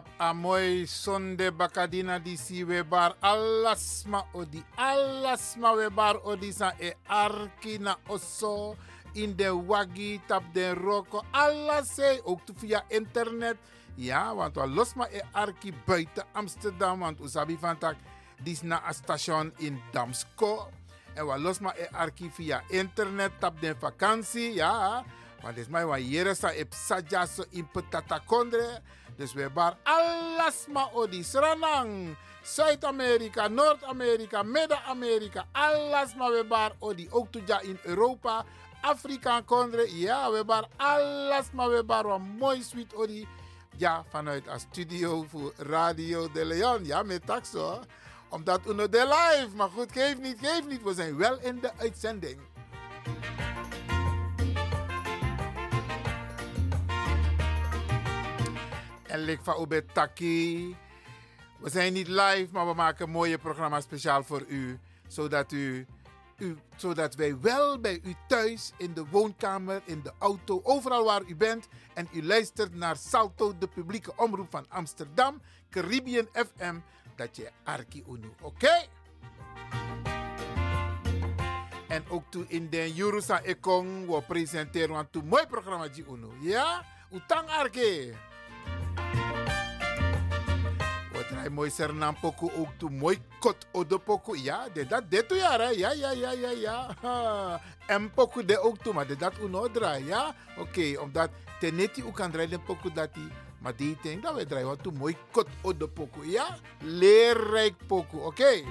Tap amoy sonde bakadina di si we bar alasma odi alasma we bar odi sa e arki na oso. In de wagi tap den roko. Alles ook via internet. Ja want we losma e arki buiten Amsterdam want usabi van tak dis na a station in Damsko. En we losma e arki via internet tap den vakantie ja. Maar dit mij wa jere sa e psaja so dus we bar alles ma odi sranang. Zuid-Amerika, Noord-Amerika, Midden-Amerika, alles maar we bar odi. Ook toja in Europa, Afrika kondre. Ja, we bar alles maar we bar wat mooi sweet odi. Ja, vanuit een studio voor Radio de Leon. Ja, met taxo. Omdat uno de live. Maar goed, geef niet, geef niet. We zijn wel in de uitzending. En lik van Ube Taki. We zijn niet live, maar we maken een mooie programma speciaal voor u. Zodat, u, u, zodat wij wel bij u thuis, in de woonkamer, in de auto, overal waar u bent. En u luistert naar Salto, de publieke omroep van Amsterdam, Caribbean FM. Dat je Arki Unu, oké? En ook toe in de Jurusa Ekong, we presenteren een mooi programma die Unu. Ja? Utang Arki. Hij mooi sernam poku ook toe mooi kot odo poku. Ja, de dat de toe ja, ja, ja, ja, ja, ja. En poku de ook toe, maar de dat uno draai, ja. Oké, okay, omdat teneti ook kan draaien poku dat die. Maar die denk dat we draaien wat toe mooi kot odo poku, ja. Leerrijk poku, oké. Okay.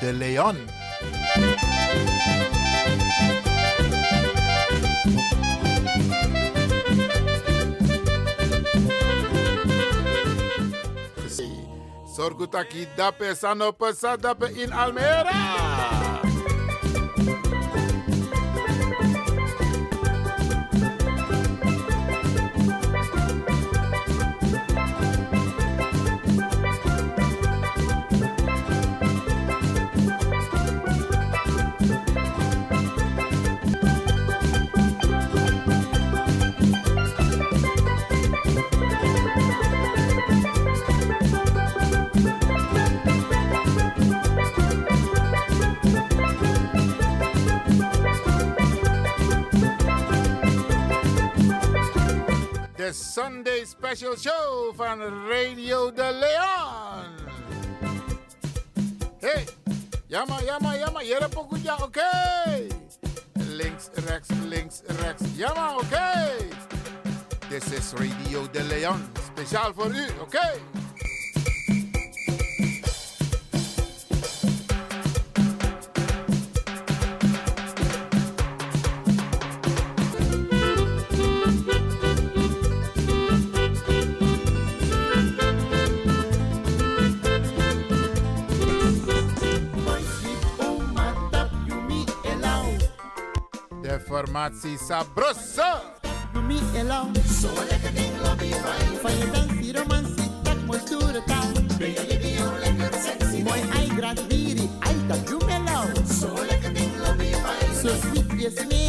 De Leon. Sorgutaki dape sanope sadape in Almere. Sunday Special Show van Radio de Leon. Hey, jammer, jammer, jammer. Hier heb oké. Links, rechts, links, rechts. Jammer, oké. Dit is Radio de Leon. Speciaal voor u, oké. Formatie sabrosa. Doe me elang. Zo lekker ding, lobby fijn. Van je dans, die romantie, dat mooi stoere taal. Ben je video lekker sexy. Mooi ei gras viri, ei dat doe me lang. Zo lekker ding, lobby fijn. Zo sweet, je smeer,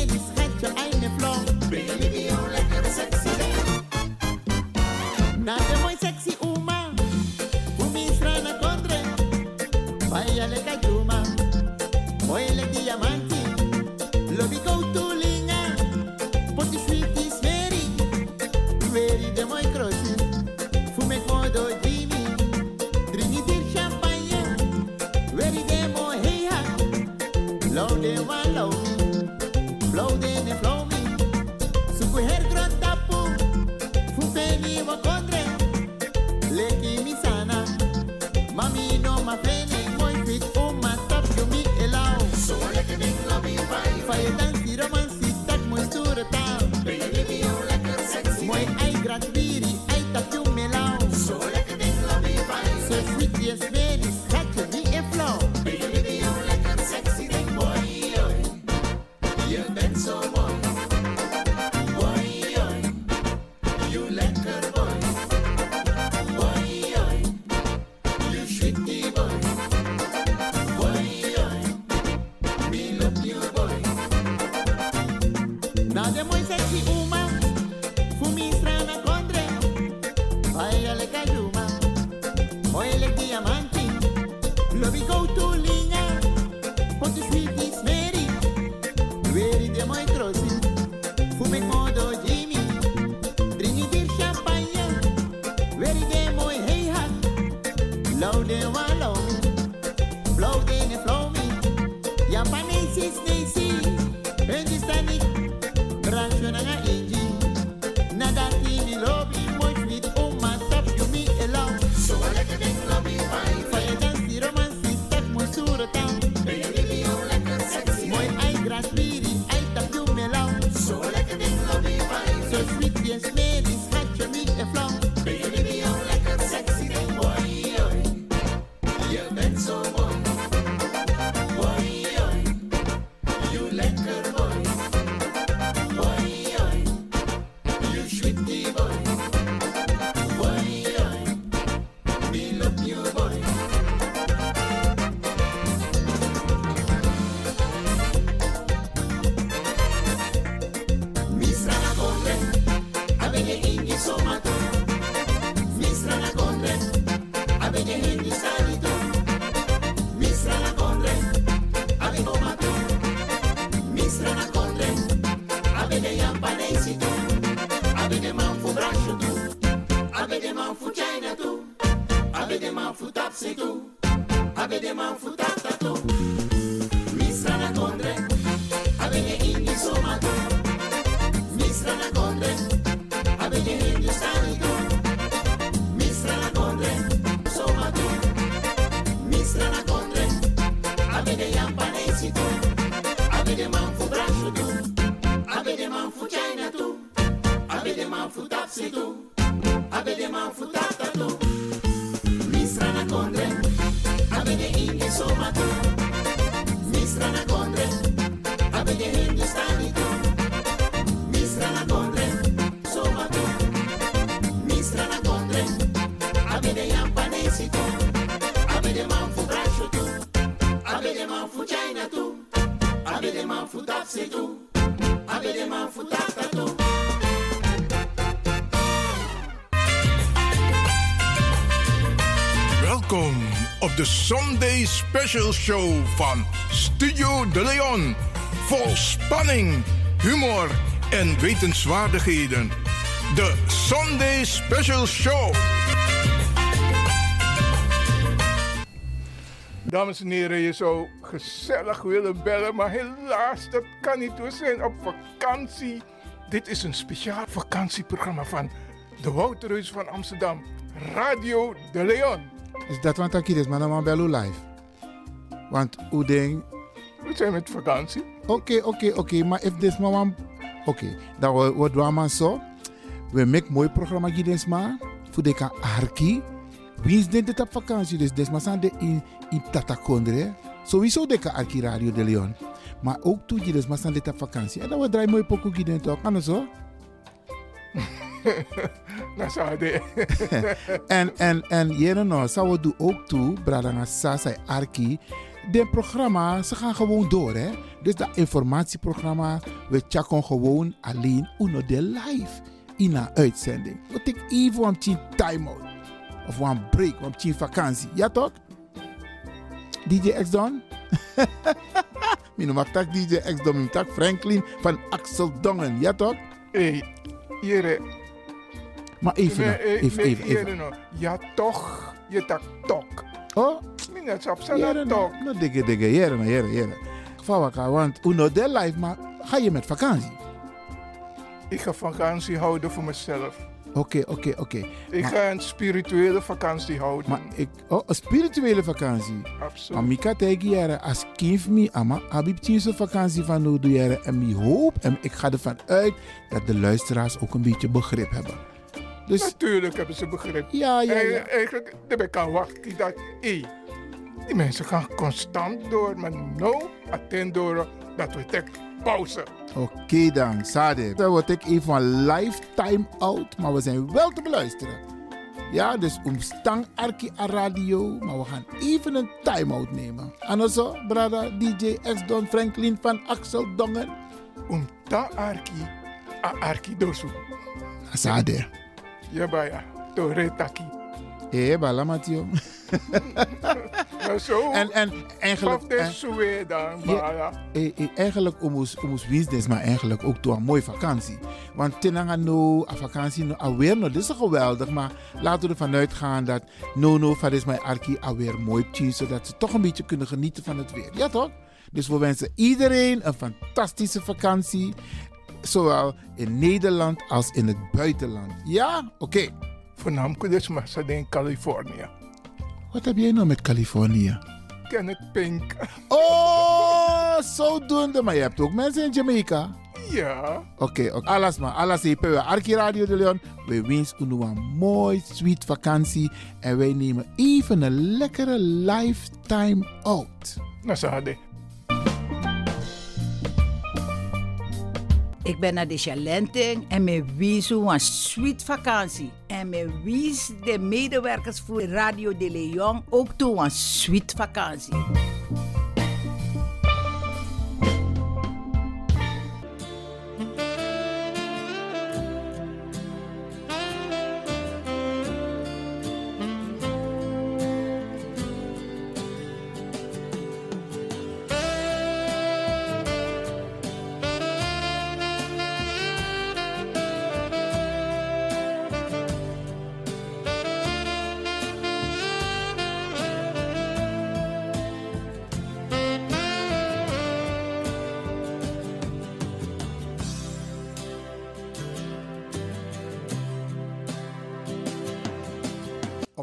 de Sunday Special Show van Studio De Leon. Vol spanning, humor en wetenswaardigheden. de Sunday Special Show. Dames en heren, je zou gezellig willen bellen, maar helaas, dat kan niet. We zijn op vakantie. Dit is een speciaal vakantieprogramma van de Wouterhuis van Amsterdam, Radio de Leon. Is dat wat ik is, maar dan bel live. Want hoe denk... We zijn met vakantie. Oké, oké, oké, maar if this man... Oké, dan wat doen we zo. We maken mooi programma gids maar. Voor de kan arki. Wie is dit op vakantie? Dus des maar de in, in Tatakondre. Sowieso de kan arki Radio de Leon. Maar ook toe gids maar dit op vakantie. En dan we draaien mooi pokoe gids toch. Kan zo? Dat zou de. en, en, en, jere nou, zou we doen ook toe, Bradanga Sasa Arki. De programma, ze gaan gewoon door, hè. Dus dat informatieprogramma, we checken gewoon alleen uno de live in een uitzending. We take even een time-out. Of een break, een vakantie. Ja toch? DJ X Don? Mino mag tak DJ X Don, tak Franklin van Axel Dongen. Ja toch? Hey, jere. Maar even, eh, even, even. Ja, toch. Je tak tok. Oh, jere zijn nou, tok. nou digge digge, jere nou, jere, jere. Vawaka, want uno de live, maar ga je met vakantie? Ik ga vakantie houden voor mezelf. Oké, oké, oké. Ik Maar- ga een spirituele vakantie houden. Maar ik, oh, een spirituele vakantie. Absoluut. Maar ik tegen jaren als kind me, ama, heb ik vakantie van doe jaren en ik hoop en ik ga ervan uit dat de luisteraars ook een beetje begrip hebben. Dus Natuurlijk hebben ze begrip. ja, ja, ja. Eigen- Eigenlijk, daar kan wachten dat, hé, die mensen gaan constant door, maar nou, attend door dat we tek pauze. Oké dan, Sade. Dan word ik even een lifetime out, maar we zijn wel te beluisteren. Ja, dus omstang Arki a radio, maar we gaan even een time-out nemen. En zo, brada DJ X Don Franklin van Axel Dongen. Om ta arki, a arki dosu. Sade. Ja, to retaki. Eh, balamatio. Nou zo, En, en eigenlijk... en- dan, Ja. eh, eh, eigenlijk omus omus winstens, maar eigenlijk ook toe een mooie vakantie. Want tenanga no, a vakantie no, alweer no, dit is geweldig, maar laten we ervan uitgaan dat no no van is mijn arki alweer mooi tjie, zodat ze toch een beetje kunnen genieten van het weer. Ja toch? Dus we wensen iedereen een fantastische vakantie, zowel in Nederland als in het buitenland. Ja? Oké. Voornamelijk dus ze in Californië. Wat heb jij nou met Californië? Kenneth Pink. Oh, zodoende. Maar je hebt ook mensen in Jamaica. Ja, Oké, oké. alles maar. Alles hier bij Arki Radio de Leon. We wensen u een mooi, sweet vakantie. En wij nemen even een lekkere lifetime out. nou zo Ik ben naar de Chalenting en me wies een sweet vakantie. En me wies de medewerkers voor Radio de Leon ook toe een sweet vakantie.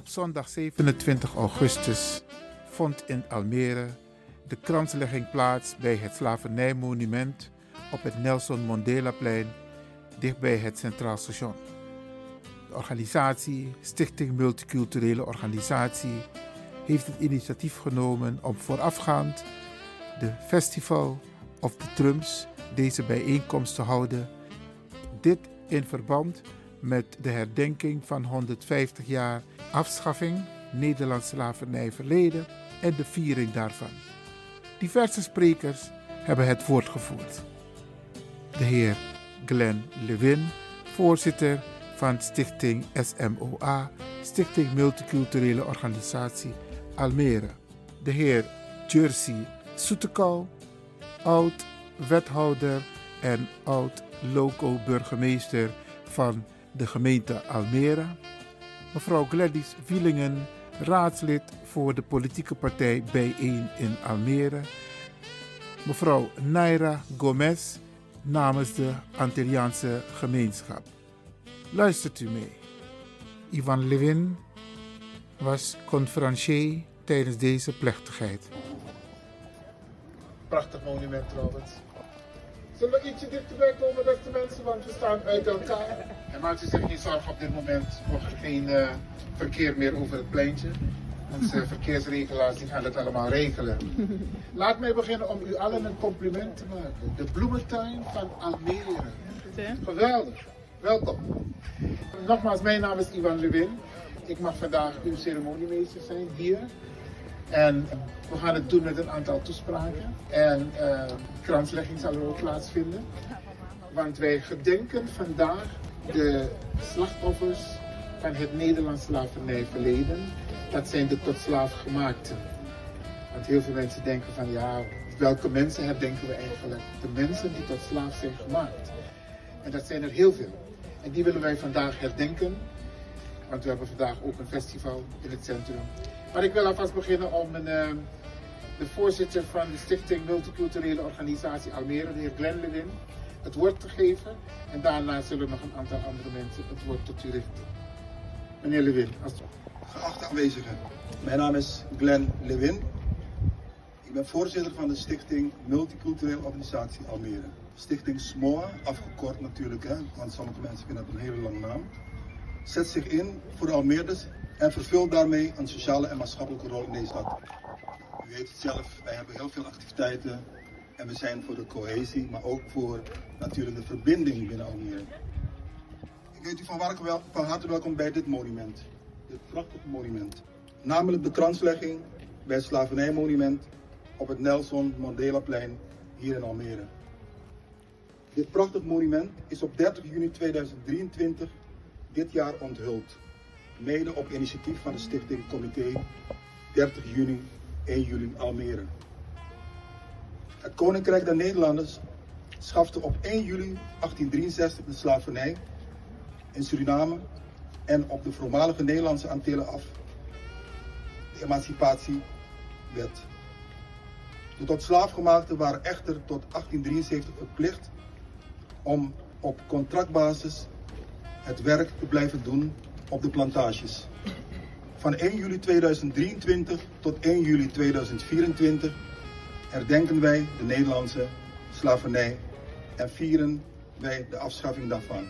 Op zondag 27 augustus vond in Almere de kranslegging plaats bij het slavernijmonument op het Nelson Mandelaplein dichtbij het Centraal Station. De organisatie Stichting Multiculturele Organisatie heeft het initiatief genomen om voorafgaand de Festival of the Trumps deze bijeenkomst te houden. Dit in verband met de herdenking van 150 jaar afschaffing Nederlands slavernij verleden en de viering daarvan. Diverse sprekers hebben het woord gevoerd. De heer Glenn Lewin, voorzitter van Stichting SMOA, Stichting Multiculturele Organisatie Almere. De heer Jersey Soetekau, oud-wethouder en oud-loco-burgemeester van de gemeente Almere. Mevrouw Gladys Wielingen, raadslid voor de politieke partij Bijeen in Almere. Mevrouw Naira Gomez namens de Antilliaanse gemeenschap. Luistert u mee. Ivan Levin was conferencier tijdens deze plechtigheid. Prachtig monument trouwens. Zullen we ietsje dichterbij komen, beste mensen, want we staan uit elkaar. En maakt u zich niet zorgen op dit moment, mocht er geen uh, verkeer meer over het pleintje. Onze verkeersregelaars die gaan het allemaal regelen. Laat mij beginnen om u allen een compliment te maken. De bloementuin van Almere. Geweldig. Welkom. Nogmaals, mijn naam is Ivan Lewin. Ik mag vandaag uw ceremoniemeester zijn hier. En we gaan het doen met een aantal toespraken. En uh, kranslegging zal er ook plaatsvinden. Want wij gedenken vandaag de slachtoffers van het Nederlands slavernijverleden. Dat zijn de tot slaaf gemaakten. Want heel veel mensen denken van ja, welke mensen herdenken we eigenlijk? De mensen die tot slaaf zijn gemaakt. En dat zijn er heel veel. En die willen wij vandaag herdenken. Want we hebben vandaag ook een festival in het centrum. Maar ik wil alvast beginnen om een, uh, de voorzitter van de Stichting Multiculturele Organisatie Almere, de heer Glenn Lewin, het woord te geven. En daarna zullen nog een aantal andere mensen het woord tot u richten. Meneer Lewin, alsjeblieft. Geachte aanwezigen, mijn naam is Glenn Lewin. Ik ben voorzitter van de Stichting Multiculturele Organisatie Almere. Stichting SMOA, afgekort natuurlijk, hè, want sommige mensen vinden het een hele lange naam, zet zich in voor de Almeerders en vervult daarmee een sociale en maatschappelijke rol in deze stad. U weet het zelf, wij hebben heel veel activiteiten en we zijn voor de cohesie, maar ook voor natuurlijk de verbinding binnen Almere. Ik weet u van, wel, van harte welkom bij dit monument, dit prachtige monument. Namelijk de kranslegging bij het slavernijmonument op het Nelson Mandelaplein hier in Almere. Dit prachtig monument is op 30 juni 2023 dit jaar onthuld. Mede op initiatief van de stichting Comité 30 juni 1 juli Almere. Het Koninkrijk der Nederlanders schafte op 1 juli 1863 de slavernij in Suriname en op de voormalige Nederlandse Antillen af. De emancipatiewet. De tot slaafgemaakten waren echter tot 1873 verplicht om op contractbasis het werk te blijven doen op de plantages. Van 1 juli 2023 tot 1 juli 2024 herdenken wij de Nederlandse slavernij en vieren wij de afschaffing daarvan.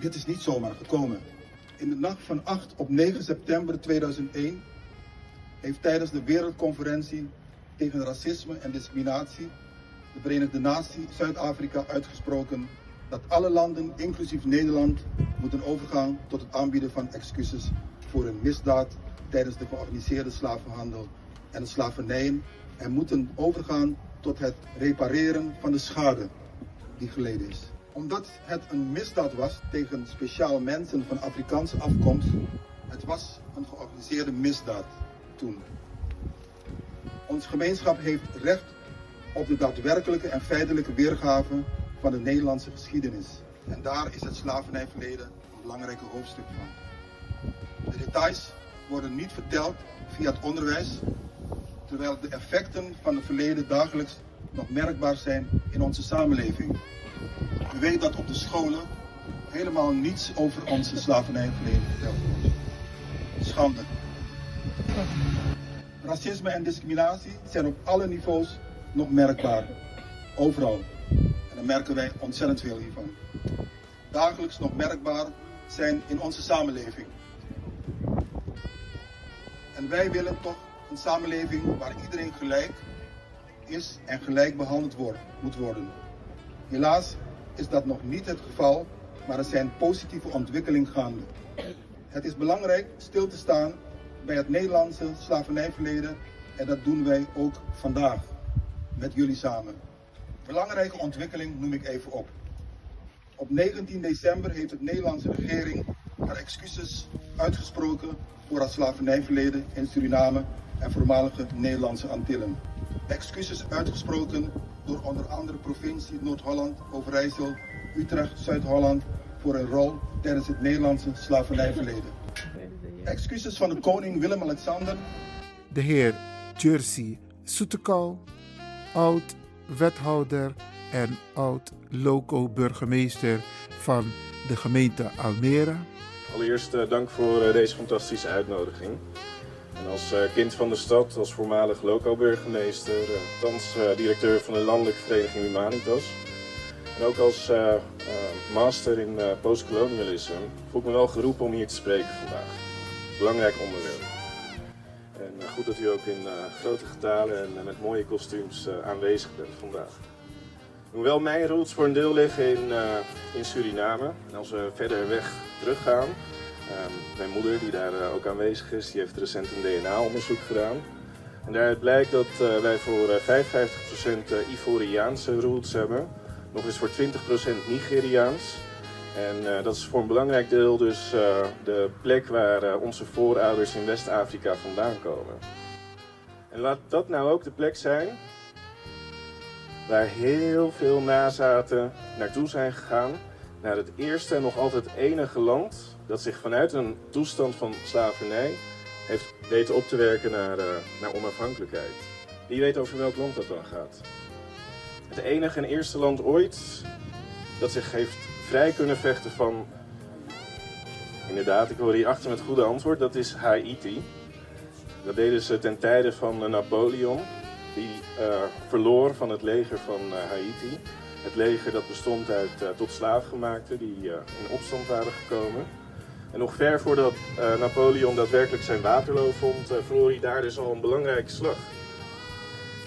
Dit is niet zomaar gekomen. In de nacht van 8 op 9 september 2001 heeft tijdens de Wereldconferentie tegen racisme en discriminatie de Verenigde Naties Zuid-Afrika uitgesproken dat alle landen, inclusief Nederland, moeten overgaan tot het aanbieden van excuses voor een misdaad tijdens de georganiseerde slavenhandel en de slavernijen en moeten overgaan tot het repareren van de schade die geleden is. Omdat het een misdaad was tegen speciaal mensen van Afrikaanse afkomst, het was een georganiseerde misdaad toen. Ons gemeenschap heeft recht op de daadwerkelijke en feitelijke weergave van de Nederlandse geschiedenis. En daar is het slavernijverleden een belangrijk hoofdstuk van. De details worden niet verteld via het onderwijs, terwijl de effecten van het verleden dagelijks nog merkbaar zijn in onze samenleving. U weet dat op de scholen helemaal niets over onze slavernijverleden verteld wordt. Schande. Racisme en discriminatie zijn op alle niveaus nog merkbaar. Overal. Dan merken wij ontzettend veel hiervan. Dagelijks nog merkbaar zijn in onze samenleving. En wij willen toch een samenleving waar iedereen gelijk is en gelijk behandeld wordt, moet worden. Helaas is dat nog niet het geval, maar er zijn positieve ontwikkelingen gaande. Het is belangrijk stil te staan bij het Nederlandse slavernijverleden en dat doen wij ook vandaag met jullie samen. Belangrijke ontwikkeling noem ik even op. Op 19 december heeft de Nederlandse regering haar excuses uitgesproken voor het slavernijverleden in Suriname en voormalige Nederlandse Antillen. Excuses uitgesproken door onder andere provincie Noord-Holland, Overijssel, Utrecht, Zuid-Holland, voor hun rol tijdens het Nederlandse slavernijverleden. Excuses van de koning Willem-Alexander de heer Jersey Soetekou, oud-wethouder en oud-loco-burgemeester van de gemeente Almere. Allereerst uh, dank voor uh, deze fantastische uitnodiging. En als uh, kind van de stad, als voormalig loco-burgemeester, thans directeur van de Landelijke Vereniging Humanitas. En ook als master in postcolonialisme voel ik me wel geroepen om hier te spreken vandaag. Belangrijk onderwerp. En uh, goed dat u ook in uh, grote getalen en met mooie kostuums aanwezig bent vandaag. Hoewel mijn roots voor een deel liggen in, in Suriname, als we verder weg teruggaan, ehm, mijn moeder die daar ook aanwezig is, die heeft recent een DNA-onderzoek gedaan. En daaruit blijkt dat wij voor 55% Ivoriaanse roots hebben, nog eens voor 20% Nigeriaans en uh, dat is voor een belangrijk deel dus uh, de plek waar uh, onze voorouders in West-Afrika vandaan komen. En laat dat nou ook de plek zijn waar heel veel nazaten naartoe zijn gegaan. Naar het eerste en nog altijd enige land dat zich vanuit een toestand van slavernij heeft weten op te werken naar, naar onafhankelijkheid. Wie weet over welk land dat dan gaat? Het enige en eerste land ooit dat zich heeft vrij kunnen vechten van. Inderdaad, ik hoor hier achter met goede antwoord. Dat is Haiti. Dat deden ze ten tijde van Napoleon. Die uh, verloor van het leger van uh, Haiti. Het leger dat bestond uit tot slaafgemaakten die in opstand waren gekomen. En nog ver voordat Napoleon daadwerkelijk zijn Waterloo vond, verloor hij daar dus al een belangrijke slag.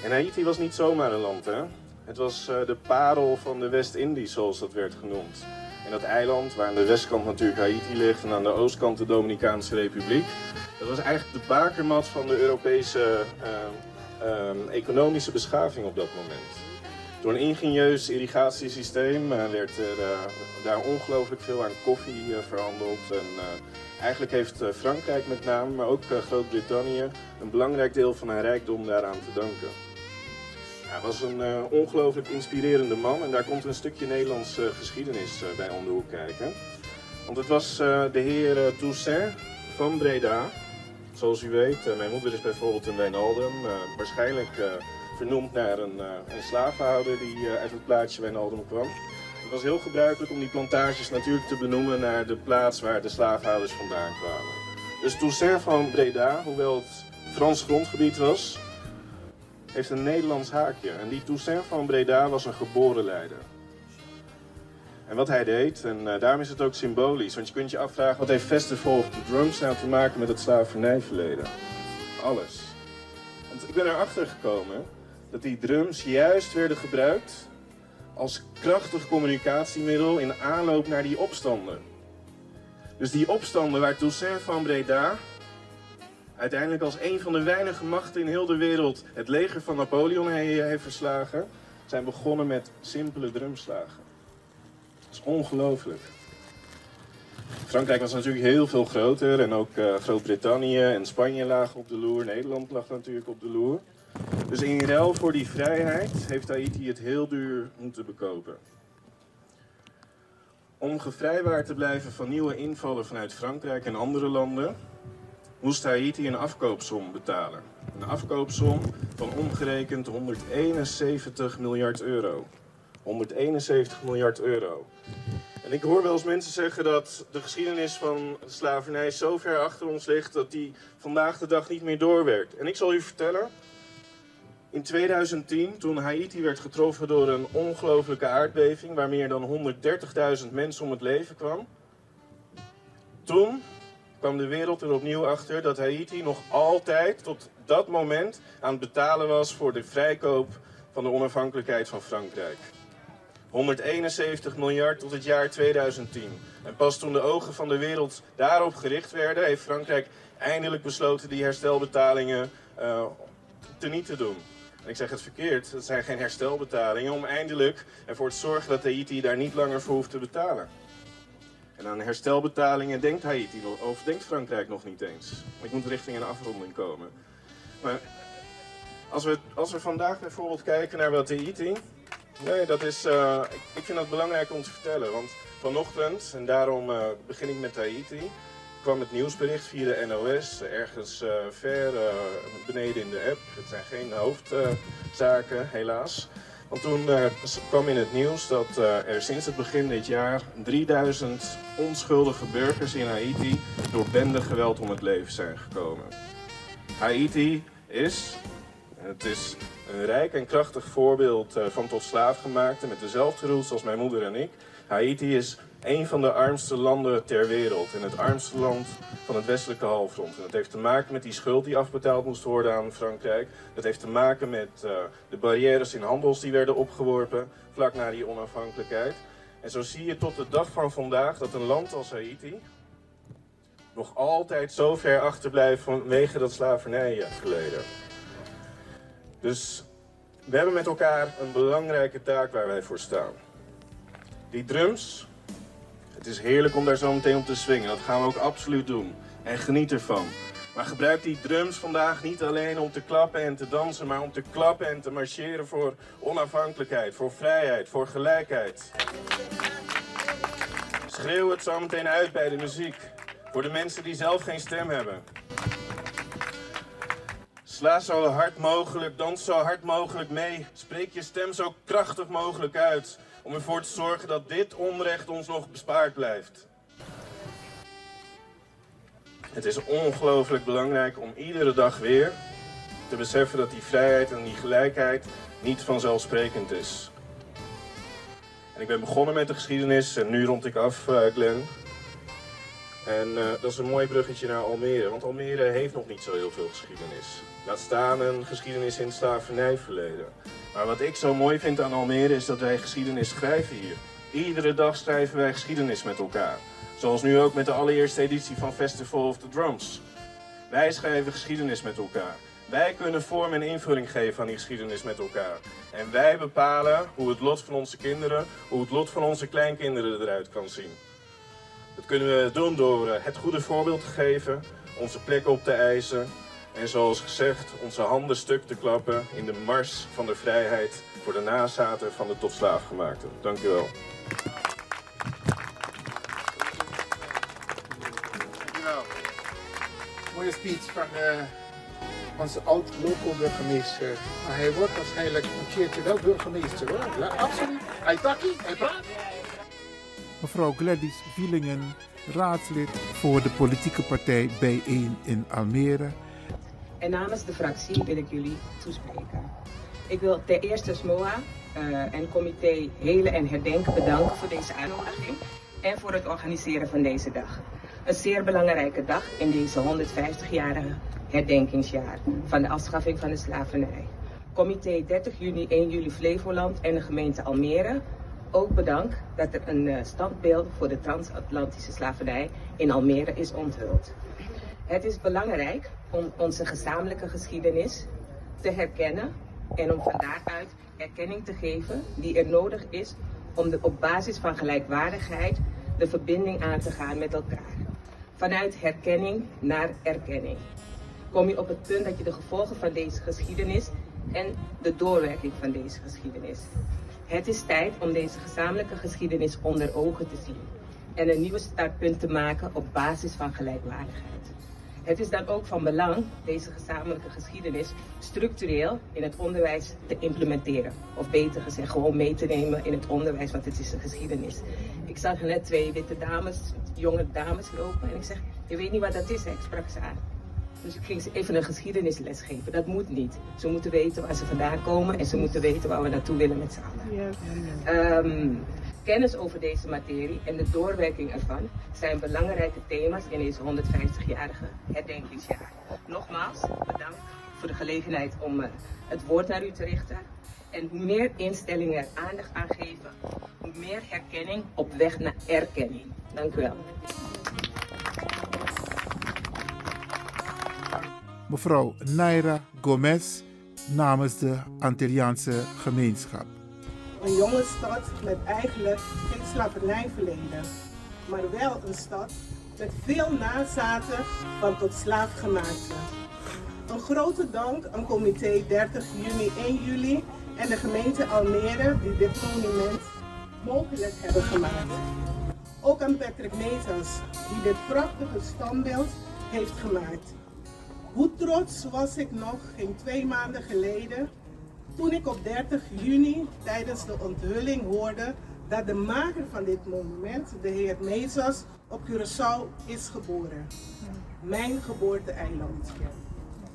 En Haiti was niet zomaar een land, hè? Het was uh, de parel van de West-Indies, zoals dat werd genoemd. En dat eiland, waar aan de westkant natuurlijk Haiti ligt en aan de oostkant de Dominicaanse Republiek, dat was eigenlijk de bakermat van de Europese uh, uh, economische beschaving op dat moment. Door een ingenieus irrigatiesysteem werd er daar ongelooflijk veel aan koffie verhandeld. En eigenlijk heeft Frankrijk met name, maar ook Groot-Brittannië, een belangrijk deel van haar rijkdom daaraan te danken. Hij was een uh, ongelooflijk inspirerende man en daar komt een stukje Nederlandse geschiedenis uh, bij om de hoek kijken. Want het was de heer Toussaint van Breda. Zoals u weet, mijn moeder is bijvoorbeeld in Wijnaldum, waarschijnlijk vernoemd naar een, een slavenhouder die uit het plaatsje Wijnaldum kwam. Het was heel gebruikelijk om die plantages natuurlijk te benoemen naar de plaats waar de slavenhouders vandaan kwamen. Dus Toussaint van Breda, hoewel het Frans grondgebied was, heeft een Nederlands haakje. En die Toussaint van Breda was een geboren leider. En wat hij deed, en uh, daarom is het ook symbolisch, want je kunt je afvragen wat heeft Festival of the Drums nou te maken met het slavernijverleden? Alles. Want ik ben erachter gekomen dat die drums juist werden gebruikt als krachtig communicatiemiddel in aanloop naar die opstanden. Dus die opstanden waar Toussaint van Breda uiteindelijk als een van de weinige machten in heel de wereld het leger van Napoleon heeft verslagen, zijn begonnen met simpele drumslagen. Dat is ongelooflijk. Frankrijk was natuurlijk heel veel groter en ook uh, Groot-Brittannië en Spanje lagen op de loer. Nederland lag natuurlijk op de loer. Dus in ruil voor die vrijheid heeft Haiti het heel duur moeten bekopen. Om gevrijwaard te blijven van nieuwe invallen vanuit Frankrijk en andere landen, moest Haiti een afkoopsom betalen. Een afkoopsom van omgerekend 171 miljard euro. 171 miljard euro. En ik hoor wel eens mensen zeggen dat de geschiedenis van slavernij zo ver achter ons ligt dat die vandaag de dag niet meer doorwerkt. En ik zal u vertellen, in 2010, toen Haiti werd getroffen door een ongelofelijke aardbeving waar meer dan 130.000 mensen om het leven kwam, toen kwam de wereld er opnieuw achter dat Haiti nog altijd tot dat moment aan het betalen was voor de vrijkoop van de onafhankelijkheid van Frankrijk. 171 miljard tot het jaar 2010. En pas toen de ogen van de wereld daarop gericht werden, heeft Frankrijk eindelijk besloten die herstelbetalingen uh, teniet te doen. En ik zeg het verkeerd, het zijn geen herstelbetalingen om eindelijk ervoor te zorgen dat Haiti daar niet langer voor hoeft te betalen. En aan herstelbetalingen denkt Haiti of denkt Frankrijk nog niet eens. Ik moet richting een afronding komen. Maar als we, als we vandaag bijvoorbeeld kijken naar wat Haiti. Nee, dat is, uh, ik vind dat belangrijk om te vertellen. Want Vanochtend, en daarom uh, begin ik met Haiti, kwam het nieuwsbericht via de NOS, ergens uh, ver beneden in de app. Het zijn geen hoofdzaken, helaas. Want toen kwam in het nieuws dat er sinds het begin dit jaar 3000 onschuldige burgers in Haiti door geweld om het leven zijn gekomen. Haiti is, het is een rijk en krachtig voorbeeld van tot slaafgemaakte met dezelfde roots als mijn moeder en ik. Haiti is een van de armste landen ter wereld en het armste land van het westelijke halfrond. En dat heeft te maken met die schuld die afbetaald moest worden aan Frankrijk. Dat heeft te maken met uh, de barrières in handels die werden opgeworpen vlak na die onafhankelijkheid. En zo zie je tot de dag van vandaag dat een land als Haiti nog altijd zo ver achterblijft vanwege dat slavernijverleden. Dus we hebben met elkaar een belangrijke taak waar wij voor staan. Die drums, het is heerlijk om daar zo meteen op te swingen. Dat gaan we ook absoluut doen. En geniet ervan. Maar gebruik die drums vandaag niet alleen om te klappen en te dansen, maar om te klappen en te marcheren voor onafhankelijkheid, voor vrijheid, voor gelijkheid. Schreeuw het zo meteen uit bij de muziek. Voor de mensen die zelf geen stem hebben. Sla zo hard mogelijk, dans zo hard mogelijk mee. Spreek je stem zo krachtig mogelijk uit om ervoor te zorgen dat dit onrecht ons nog bespaard blijft. Het is ongelooflijk belangrijk om iedere dag weer te beseffen dat die vrijheid en die gelijkheid niet vanzelfsprekend is. En ik ben begonnen met de geschiedenis en nu rond ik af, uh, Glenn. En uh, dat is een mooi bruggetje naar Almere, want Almere heeft nog niet zo heel veel geschiedenis. Laat staan een geschiedenis in het slavernijverleden. Maar wat ik zo mooi vind aan Almere is dat wij geschiedenis schrijven hier. Iedere dag schrijven wij geschiedenis met elkaar. Zoals nu ook met de allereerste editie van Festival of the Drums. Wij schrijven geschiedenis met elkaar. Wij kunnen vorm en invulling geven aan die geschiedenis met elkaar. En wij bepalen hoe het lot van onze kinderen, hoe het lot van onze kleinkinderen eruit kan zien. Dat kunnen we doen door eh, het goede voorbeeld te geven, onze plek op te eisen en zoals gezegd, onze handen stuk te klappen in de mars van de vrijheid voor de nazaten van de tot slaafgemaakten. Dank u wel. Dankjewel. Mooie speech van uh, onze oud-local-burgemeester. Maar hij wordt waarschijnlijk een keertje wel burgemeester hoor. Ja, absoluut. Hij takkie, hij praat. Mevrouw Gladys Wielingen, raadslid voor de politieke partij B1 in Almere en namens de fractie wil ik jullie toespreken. Ik wil ten eerste SMOA uh, en comité Helen en Herdenken bedanken voor deze uitnodiging en voor het organiseren van deze dag. Een zeer belangrijke dag in deze 150-jarige herdenkingsjaar van de afschaffing van de slavernij. Comité 30 juni 1 juli Flevoland en de gemeente Almere ook bedankt dat er een uh, standbeeld voor de transatlantische slavernij in Almere is onthuld. Het is belangrijk om onze gezamenlijke geschiedenis te herkennen en om van daaruit erkenning te geven die er nodig is om de, op basis van gelijkwaardigheid de verbinding aan te gaan met elkaar. Vanuit herkenning naar erkenning kom je op het punt dat je de gevolgen van deze geschiedenis en de doorwerking van deze geschiedenis. Het is tijd om deze gezamenlijke geschiedenis onder ogen te zien en een nieuwe startpunt te maken op basis van gelijkwaardigheid. Het is dan ook van belang deze gezamenlijke geschiedenis structureel in het onderwijs te implementeren. Of beter gezegd, gewoon mee te nemen in het onderwijs, want het is een geschiedenis. Ik zag net twee witte dames, jonge dames lopen en ik zeg, je weet niet wat dat is, hè? ik sprak ze aan. Dus ik ging ze even een geschiedenisles geven. Dat moet niet. Ze moeten weten waar ze vandaan komen en ze moeten weten waar we naartoe willen met z'n allen. Ja. Ehm, Kennis over deze materie en de doorwerking ervan zijn belangrijke thema's in deze 150-jarige herdenkingsjaar. Nogmaals, bedankt voor de gelegenheid om eh, het woord naar u te richten. En hoe meer instellingen er aandacht aan geven, hoe meer herkenning op weg naar erkenning. Dank u wel. Mevrouw Naira Gomez namens de Antilliaanse gemeenschap. Een jonge stad met eigenlijk geen slavernijverleden, maar wel een stad met veel nazaten van tot slaafgemaakten. Een grote dank aan comité 30 juni 1 juli en de gemeente Almere die dit monument mogelijk hebben gemaakt. Ook aan Patrick Mezas, die dit prachtige standbeeld heeft gemaakt. Hoe trots was ik nog geen twee maanden geleden toen ik op 30 juni tijdens de onthulling hoorde dat de maker van dit monument, de heer Mezas, op Curaçao is geboren. Mijn geboorte-eiland.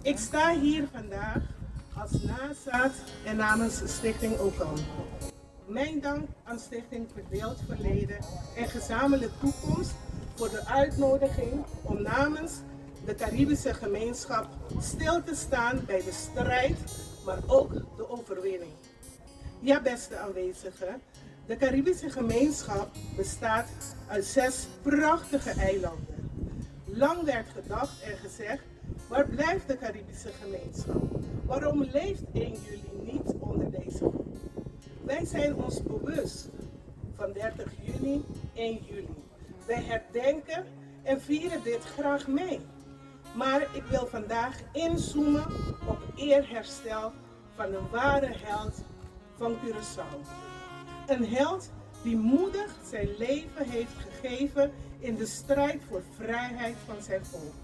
Ik sta hier vandaag als nazaat en namens Stichting Okan. Mijn dank aan Stichting Verdeeld Verleden en Gezamenlijke Toekomst voor de uitnodiging om namens de Caribische gemeenschap stil te staan bij de strijd, maar ook de overwinning. Ja, beste aanwezigen, de Caribische gemeenschap bestaat uit zes prachtige eilanden. Lang werd gedacht en gezegd, waar blijft de Caribische gemeenschap? Waarom leeft 1 juli niet onder deze groep? Wij zijn ons bewust van 30 juni 1 juli. Wij herdenken en vieren dit graag mee. Maar ik wil vandaag inzoomen op eerherstel van een ware held van Curaçao. Een held die moedig zijn leven heeft gegeven in de strijd voor vrijheid van zijn volk.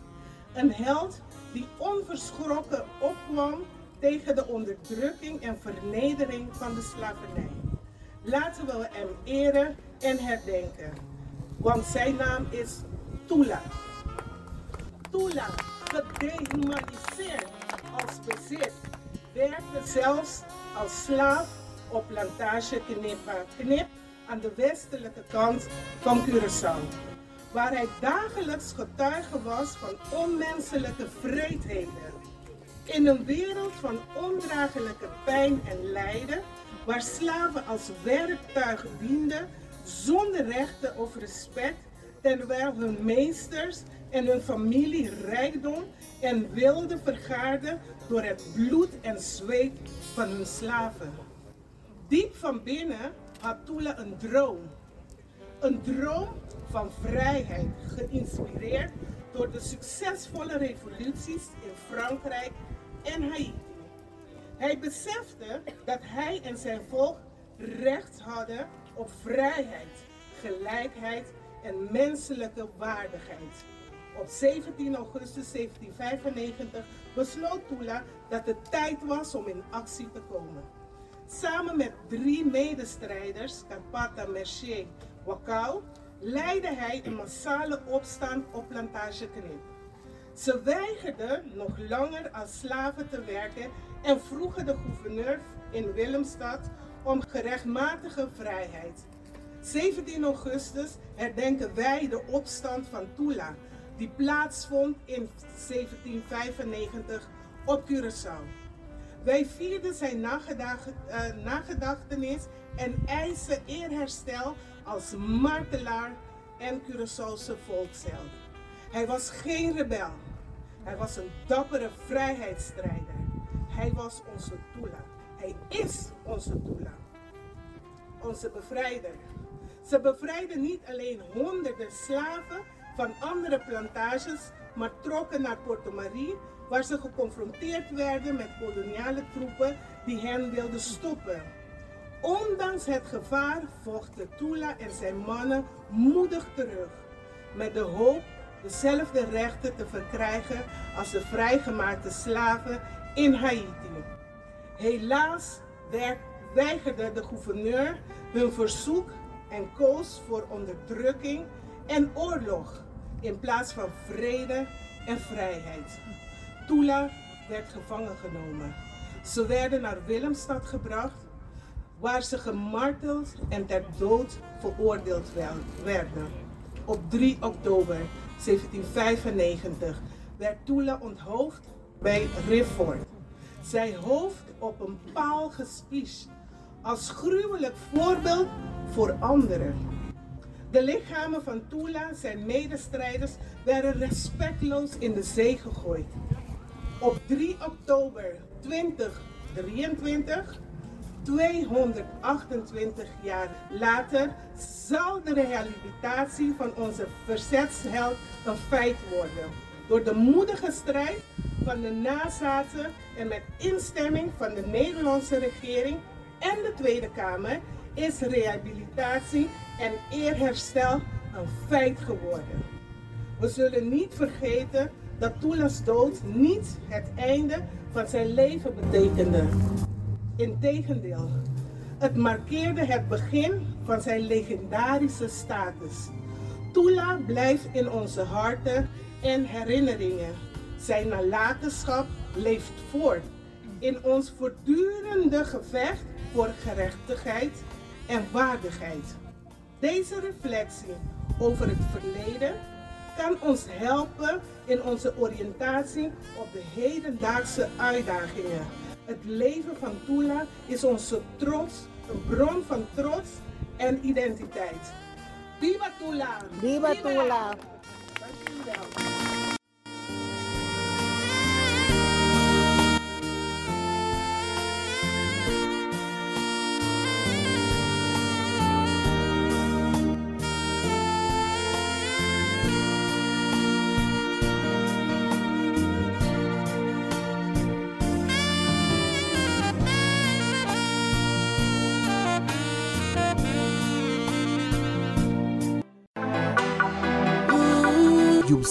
Een held die onverschrokken opkwam tegen de onderdrukking en vernedering van de slavernij. Laten we hem eren en herdenken, want zijn naam is Tula. Tula, gedehumaniseerd als bezit, werkte zelfs als slaaf op plantage Knipa Knip aan de westelijke kant van Curaçao, waar hij dagelijks getuige was van onmenselijke vreedheden. In een wereld van ondraaglijke pijn en lijden, waar slaven als werktuig dienden zonder rechten of respect, terwijl hun meesters en hun familie rijkdom en wilde vergaarden door het bloed en zweet van hun slaven. Diep van binnen had Tula een droom. Een droom van vrijheid, geïnspireerd door de succesvolle revoluties in Frankrijk en Haiti. Hij besefte dat hij en zijn volk recht hadden op vrijheid, gelijkheid en menselijke waardigheid. Op 17 augustus 1795 besloot Tula dat het tijd was om in actie te komen. Samen met drie medestrijders, Carpata, Mercier, Wakau, leidde hij een massale opstand op Plantage Knip. Ze weigerden nog langer als slaven te werken en vroegen de gouverneur in Willemstad om gerechtmatige vrijheid. 17 augustus herdenken wij de opstand van Tula, die plaatsvond in 1795 op Curaçao. Wij vierden zijn uh, nagedachtenis en eisen eerherstel als martelaar en Curaçaose volksheld. Hij was geen rebel. Hij was een dappere vrijheidsstrijder. Hij was onze Tula. Hij is onze Tula. Onze bevrijder. Ze bevrijden niet alleen honderden slaven van andere plantages, maar trokken naar Porto Marie, waar ze geconfronteerd werden met koloniale troepen die hen wilden stoppen. Ondanks het gevaar vochten Tula en zijn mannen moedig terug, met de hoop dezelfde rechten te verkrijgen als de vrijgemaakte slaven in Haiti. Helaas weigerde de gouverneur hun verzoek en koos voor onderdrukking en oorlog in plaats van vrede en vrijheid. Tula werd gevangen genomen. Ze werden naar Willemstad gebracht, waar ze gemarteld en ter dood veroordeeld werden. Op 3 oktober 1795 werd Tula onthoofd bij Rifford. Zij hoofd op een paal gespiesd als gruwelijk voorbeeld voor anderen. De lichamen van Tula, zijn medestrijders, werden respectloos in de zee gegooid. Op 3 oktober 2023, 228 jaar later, zal de rehabilitatie van onze verzetsheld een feit worden. Door de moedige strijd van de nazaten en met instemming van de Nederlandse regering en de Tweede Kamer is rehabilitatie en eerherstel een feit geworden. We zullen niet vergeten dat Tula's dood niet het einde van zijn leven betekende. Integendeel, het markeerde het begin van zijn legendarische status. Tula blijft in onze harten en herinneringen. Zijn nalatenschap leeft voort in ons voortdurende gevecht voor gerechtigheid en waardigheid. Deze reflectie over het verleden kan ons helpen in onze oriëntatie op de hedendaagse uitdagingen. Het leven van Tula is onze trots, een bron van trots en identiteit. Viva Tula! Viva Tula! You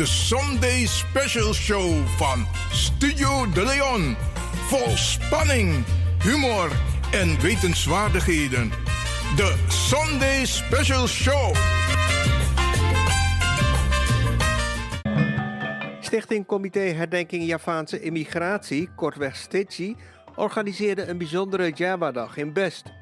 De Sunday Special Show van Studio De Leon. Vol spanning, humor en wetenswaardigheden. De Sunday Special Show. Stichting Comité Herdenking Javaanse Immigratie, kortweg STITCI, organiseerde een bijzondere Java-dag in Best.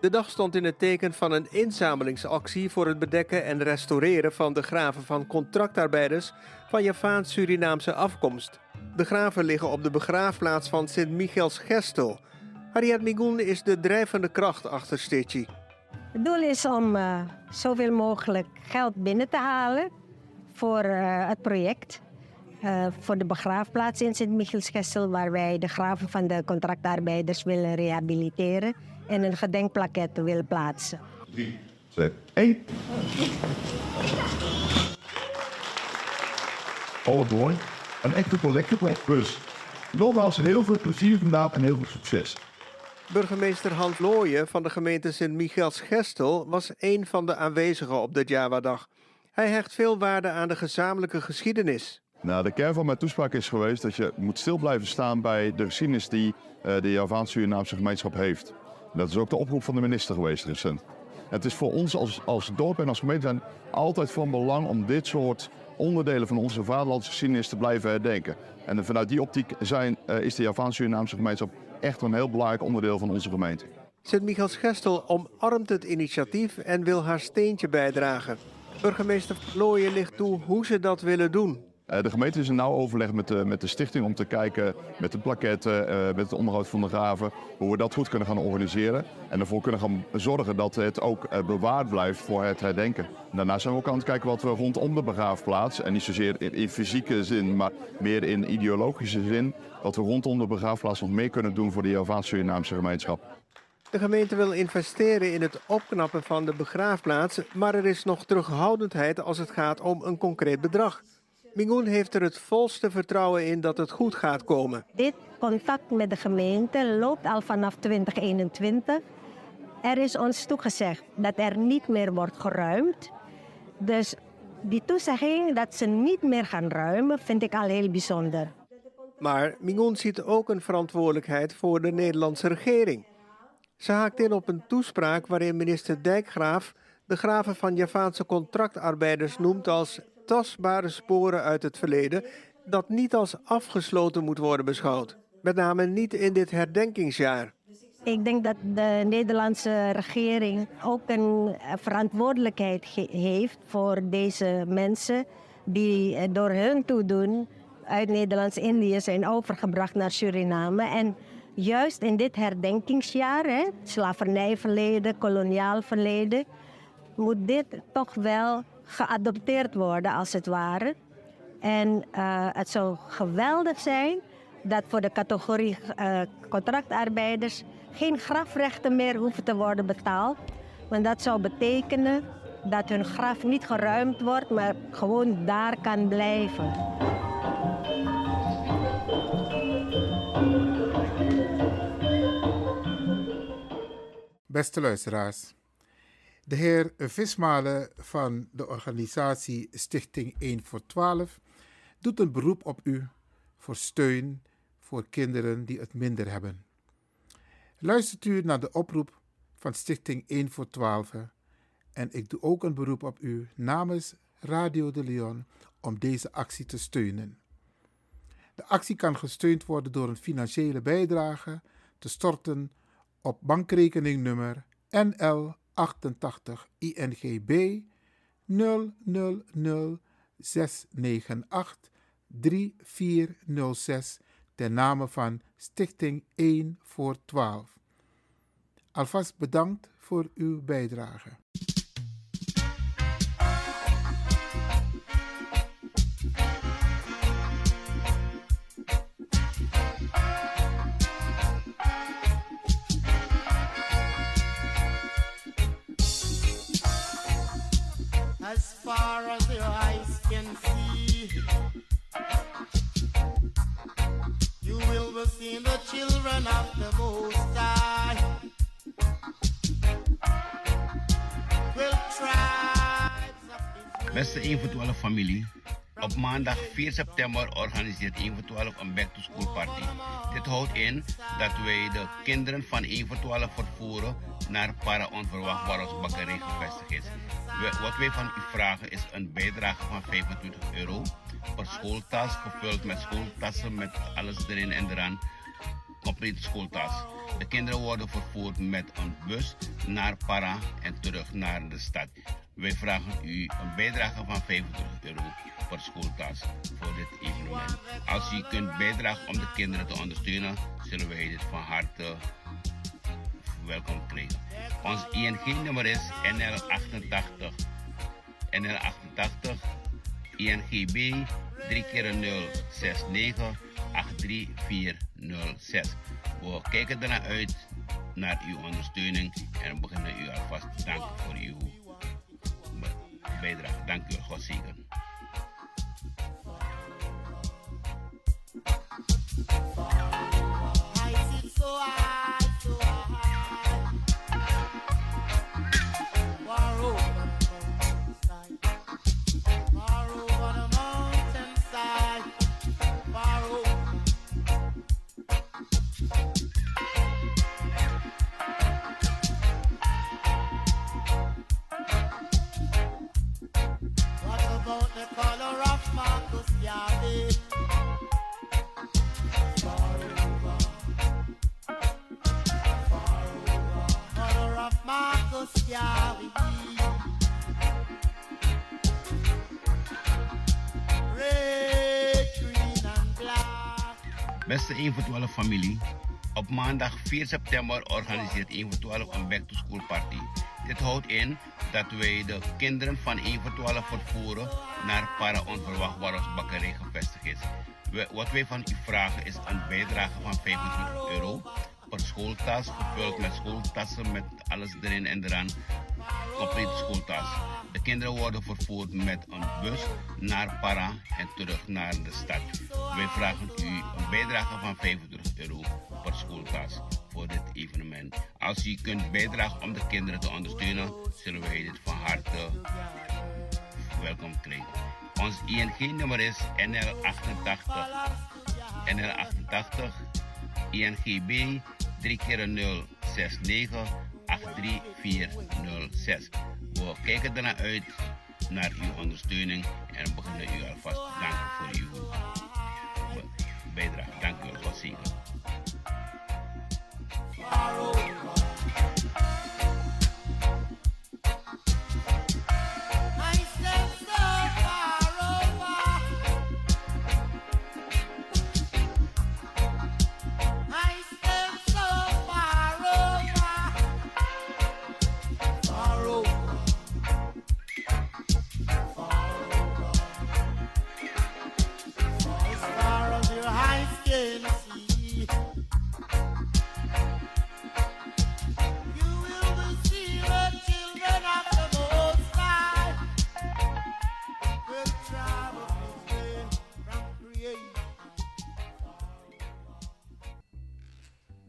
De dag stond in het teken van een inzamelingsactie voor het bedekken en restaureren van de graven van contractarbeiders van Javaans-Surinaamse afkomst. De graven liggen op de begraafplaats van Sint-Michiels Gestel. Harriet Migoen is de drijvende kracht achter Stitchy. Het doel is om eh, zoveel mogelijk geld binnen te halen voor eh, het project. Eh, voor de begraafplaats in Sint-Michielsgestel, waar wij de graven van de contractarbeiders willen rehabiliteren en een gedenkplaket willen plaatsen. 3, 2, 1. Oh, mooi. Een echte collecte Dus nogmaals heel veel plezier vandaag en heel veel succes. Burgemeester Hans Looyen van de gemeente Sint-Michiels-Gestel was een van de aanwezigen op de Java-dag. Hij hecht veel waarde aan de gezamenlijke geschiedenis. Nou, de kern van mijn toespraak is geweest dat je moet stil blijven staan bij de geschiedenis die uh, de Javaans-Surinaamse gemeenschap heeft. Dat is ook de oproep van de minister geweest recent. Het is voor ons als, als dorp en als gemeente altijd van belang om dit soort onderdelen van onze vaderlandse geschiedenis te blijven herdenken. En vanuit die optiek zijn, uh, is de Javaans-Surinaamse gemeenschap echt een heel belangrijk onderdeel van onze gemeente. Sint-Michiels Gestel omarmt het initiatief en wil haar steentje bijdragen. Burgemeester Looyen ligt toe hoe ze dat willen doen. Uh, de gemeente is in nauw overleg met de, met de stichting om te kijken met de plaketten, uh, met het onderhoud van de graven, hoe we dat goed kunnen gaan organiseren. En ervoor kunnen gaan zorgen dat het ook uh, bewaard blijft voor het herdenken. Daarnaast zijn we ook aan het kijken wat we rondom de begraafplaats, en niet zozeer in, in fysieke zin, maar meer in ideologische zin, wat we rondom de begraafplaats nog meer kunnen doen voor de Javaans-Surinaamse gemeenschap. De gemeente wil investeren in het opknappen van de begraafplaats, maar er is nog terughoudendheid als het gaat om een concreet bedrag. Mingoen heeft er het volste vertrouwen in dat het goed gaat komen. Dit contact met de gemeente loopt al vanaf 2021. Er is ons toegezegd dat er niet meer wordt geruimd. Dus die toezegging dat ze niet meer gaan ruimen, vind ik al heel bijzonder. Maar Mingoen ziet ook een verantwoordelijkheid voor de Nederlandse regering. Ze haakt in op een toespraak waarin minister Dijkgraaf de graven van Javaanse contractarbeiders noemt als tastbare sporen uit het verleden dat niet als afgesloten moet worden beschouwd. Met name niet in dit herdenkingsjaar. Ik denk dat de Nederlandse regering ook een verantwoordelijkheid heeft voor deze mensen die door hun toedoen uit Nederlands-Indië zijn overgebracht naar Suriname. En juist in dit herdenkingsjaar, hè, slavernijverleden, koloniaal verleden, moet dit toch wel geadopteerd worden, als het ware. En eh, het zou geweldig zijn dat voor de categorie eh, contractarbeiders geen grafrechten meer hoeven te worden betaald. Want dat zou betekenen dat hun graf niet geruimd wordt, maar gewoon daar kan blijven. Beste luisteraars, de heer Vismalen van de organisatie Stichting 1 voor 12 doet een beroep op u voor steun voor kinderen die het minder hebben. Luistert u naar de oproep van Stichting 1 voor 12 en ik doe ook een beroep op u namens Radio de Leon om deze actie te steunen. De actie kan gesteund worden door een financiële bijdrage te storten op bankrekeningnummer NL 88 INGB 000 698 3406 ten name van Stichting 1 voor 12. Alvast bedankt voor uw bijdrage. Far as your eyes can see. You will be seeing the children of the Most High. Beste 1 voor 12 familie. Op maandag 4 september organiseert 1 voor 12 een back to school party. Dit houdt in dat wij de kinderen van 1 voor 12 vervoeren naar Para Onverwacht bakkerij gevestigd is. Wat wij van u vragen is een bijdrage van 25 euro per schooltas, gevuld met schooltassen met alles erin en eraan. Complete schooltas. De kinderen worden vervoerd met een bus naar Para en terug naar de stad. Wij vragen u een bijdrage van 25 euro per schooltas voor dit evenement. Als u kunt bijdragen om de kinderen te ondersteunen, zullen wij dit van harte welkom krijgen. Ons ING-nummer is NL88. NL88 INGB 3 keer 0 69 83406. We kijken ernaar uit naar uw ondersteuning en beginnen u alvast te danken voor uw bijdrage. Dank u. God zegen. 1 voor 12 familie. Op maandag 4 september organiseert 1 voor 12 een back to school party. Dit houdt in dat wij de kinderen van 1 voor 12 vervoeren naar Para Onverwacht waar ons bakkerij gevestigd is. Wat wij van u vragen is een bijdrage van 25 euro per schooltas, gevuld met schooltassen met alles erin en eraan. Complete schooltas. De kinderen worden vervoerd met een bus naar Para en terug naar de stad. Wij vragen u een bijdrage van 25 euro per schooltas voor dit evenement. Als u kunt bijdragen om de kinderen te ondersteunen, zullen wij dit van harte welkom krijgen. Ons ING-nummer is NL88. NL88 INGB 3 keer 0 69 83406. We kijken ernaar uit naar uw ondersteuning en we beginnen u alvast danken voor uw bijdrage. Dank u wel. God zegen.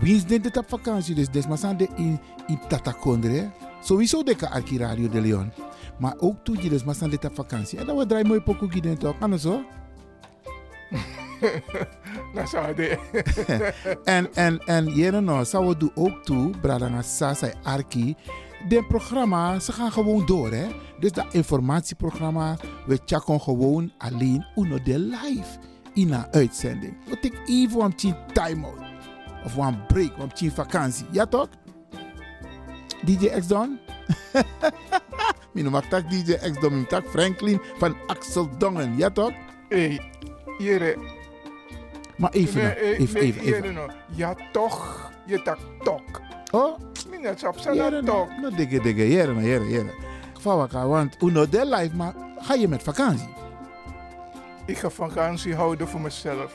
Wie is dit op vakantie? Dus dit maar de in, in Tatakondre. Sowieso de arki Radio de Leon. Maar ook toe je maar dit op vakantie. En dan we draaien mooi pokoe hier toch? Anders zo? Dat zou de. en, en, en, jere nou, zou we doen ook toe, Bradanga Sasa Arki de programma, ze gaan gewoon door. Hè? Dus dat informatieprogramma, we checken gewoon alleen uno de live in een uitzending. We take even een time-out. Of een break, een vakantie. Ja toch? DJ X Don? Mijn noem tak DJ X Don, mijn tak Franklin van Axel Dongen. Ja toch? Hé, hey, Maar even, nee, even, even, even. Ja toch, je tak tok. Oh? Minat op zijn tok. Nou, dikke, dikke, jere, jere, jere. Vawaka, want uno de life, maar ga je met vakantie? Ik ga vakantie houden voor mezelf.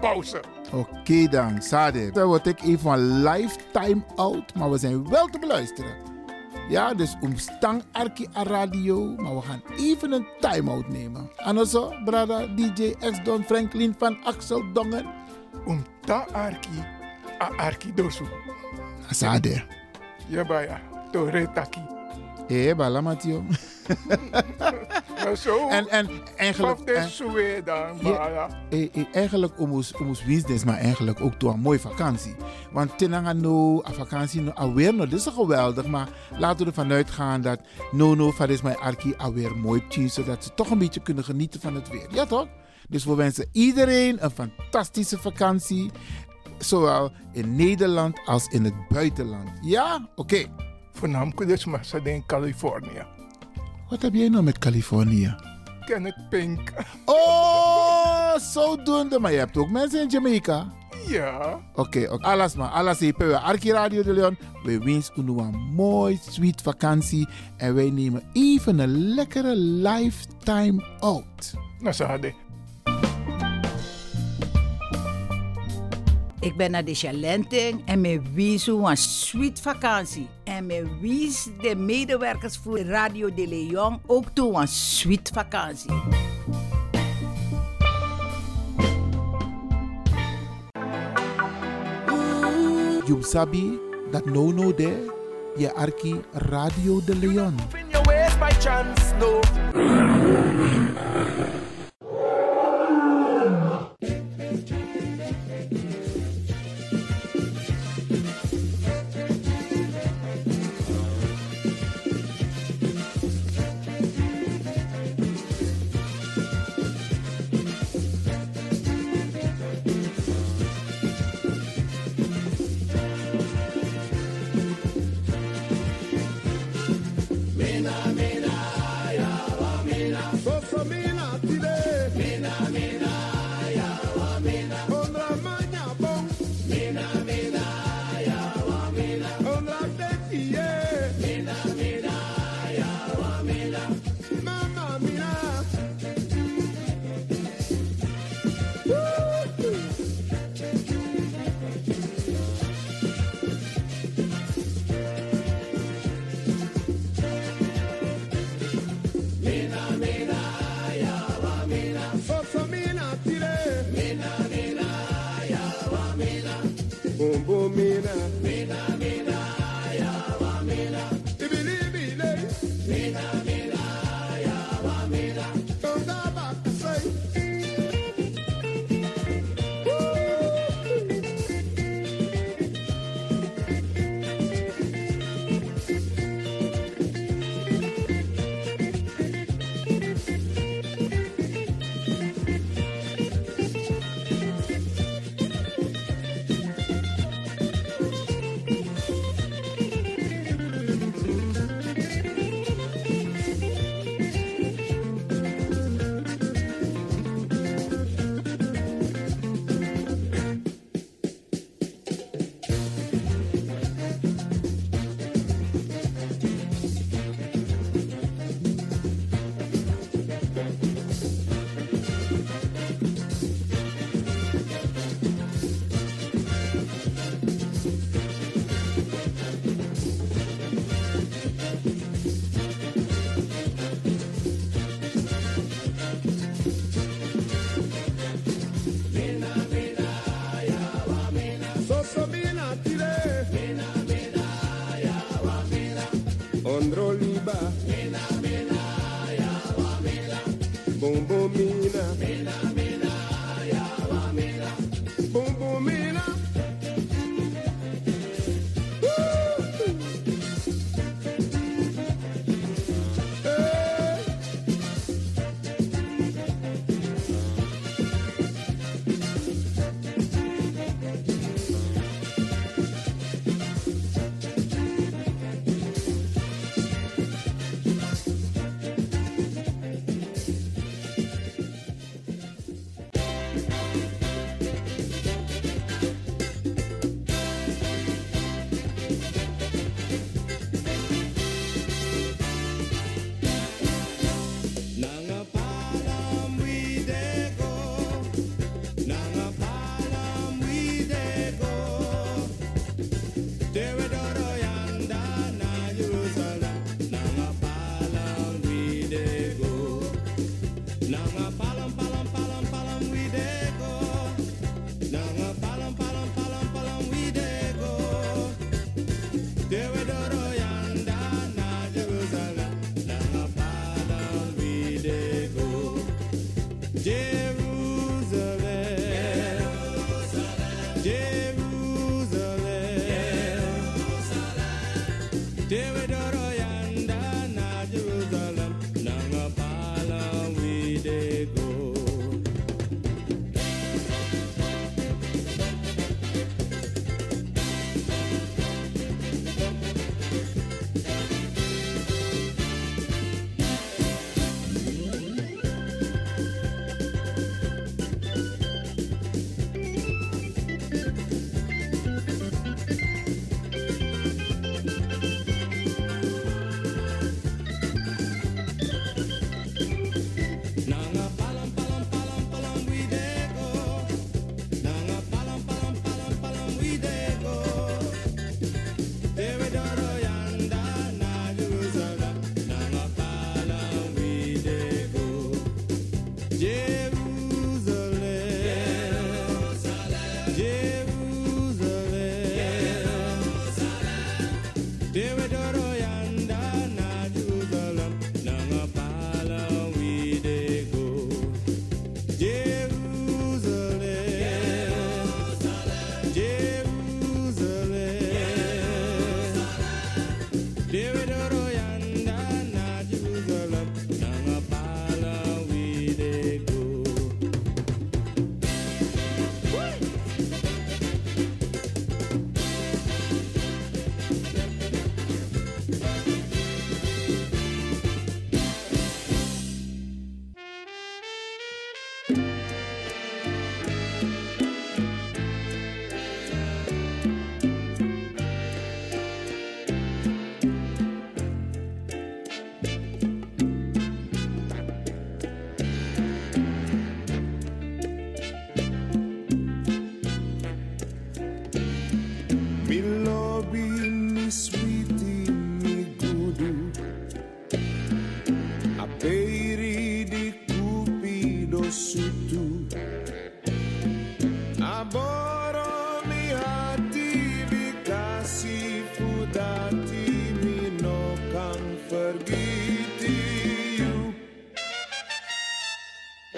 pauze. Oké okay dan, Sade. Dan word ik even een lifetime out, maar we zijn wel te beluisteren. Ja, dus omstang Arki a radio, maar we gaan even een time-out nemen. En zo, brada DJ X Don Franklin van Axel Dongen. Omstang Arki a Arki dosu. Sade. Ja, baya. Tore taki. Eh, bala Matio. zo. En, en eigenlijk. En, dan, ja, eh, eh, eigenlijk omus, omus business, maar eigenlijk ook door een mooie vakantie. Want tenanga no, a vakantie no, alweer no, dit is geweldig. Maar laten we ervan uitgaan dat no, no, van is mijn arki alweer mooi tien, zodat ze toch een beetje kunnen genieten van het weer. Ja, toch? Dus we wensen iedereen een fantastische vakantie. Zowel in Nederland als in het buitenland. Ja? Oké. Okay. Voornamelijk dus maar in Californië. Wat heb jij nou met Californië? Kenneth Pink. Oh, zodoende. Maar je hebt ook mensen in Jamaica. Ja. Oké, okay, okay. alles maar. Alles Arki Radio de Leon. We wensen u een mooi, sweet vakantie. En wij nemen even een lekkere lifetime out. Nou, zo hadden. Ik ben naar de Chalenting en me wies een sweet vakantie. En me wies de medewerkers voor Radio de Leon ook toe een sweet vakantie. You sabi dat no no de je arki Radio de Leon.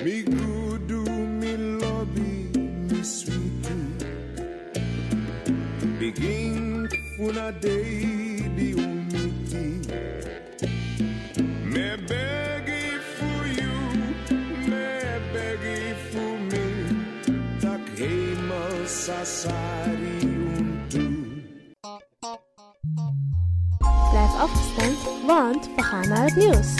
Me good, do me lobby, me sweet too. Begin a day the unity. Me beg for you, me beg for me. Tak hey sasari untu. Blijf afgestemd, want we gaan naar het nieuws.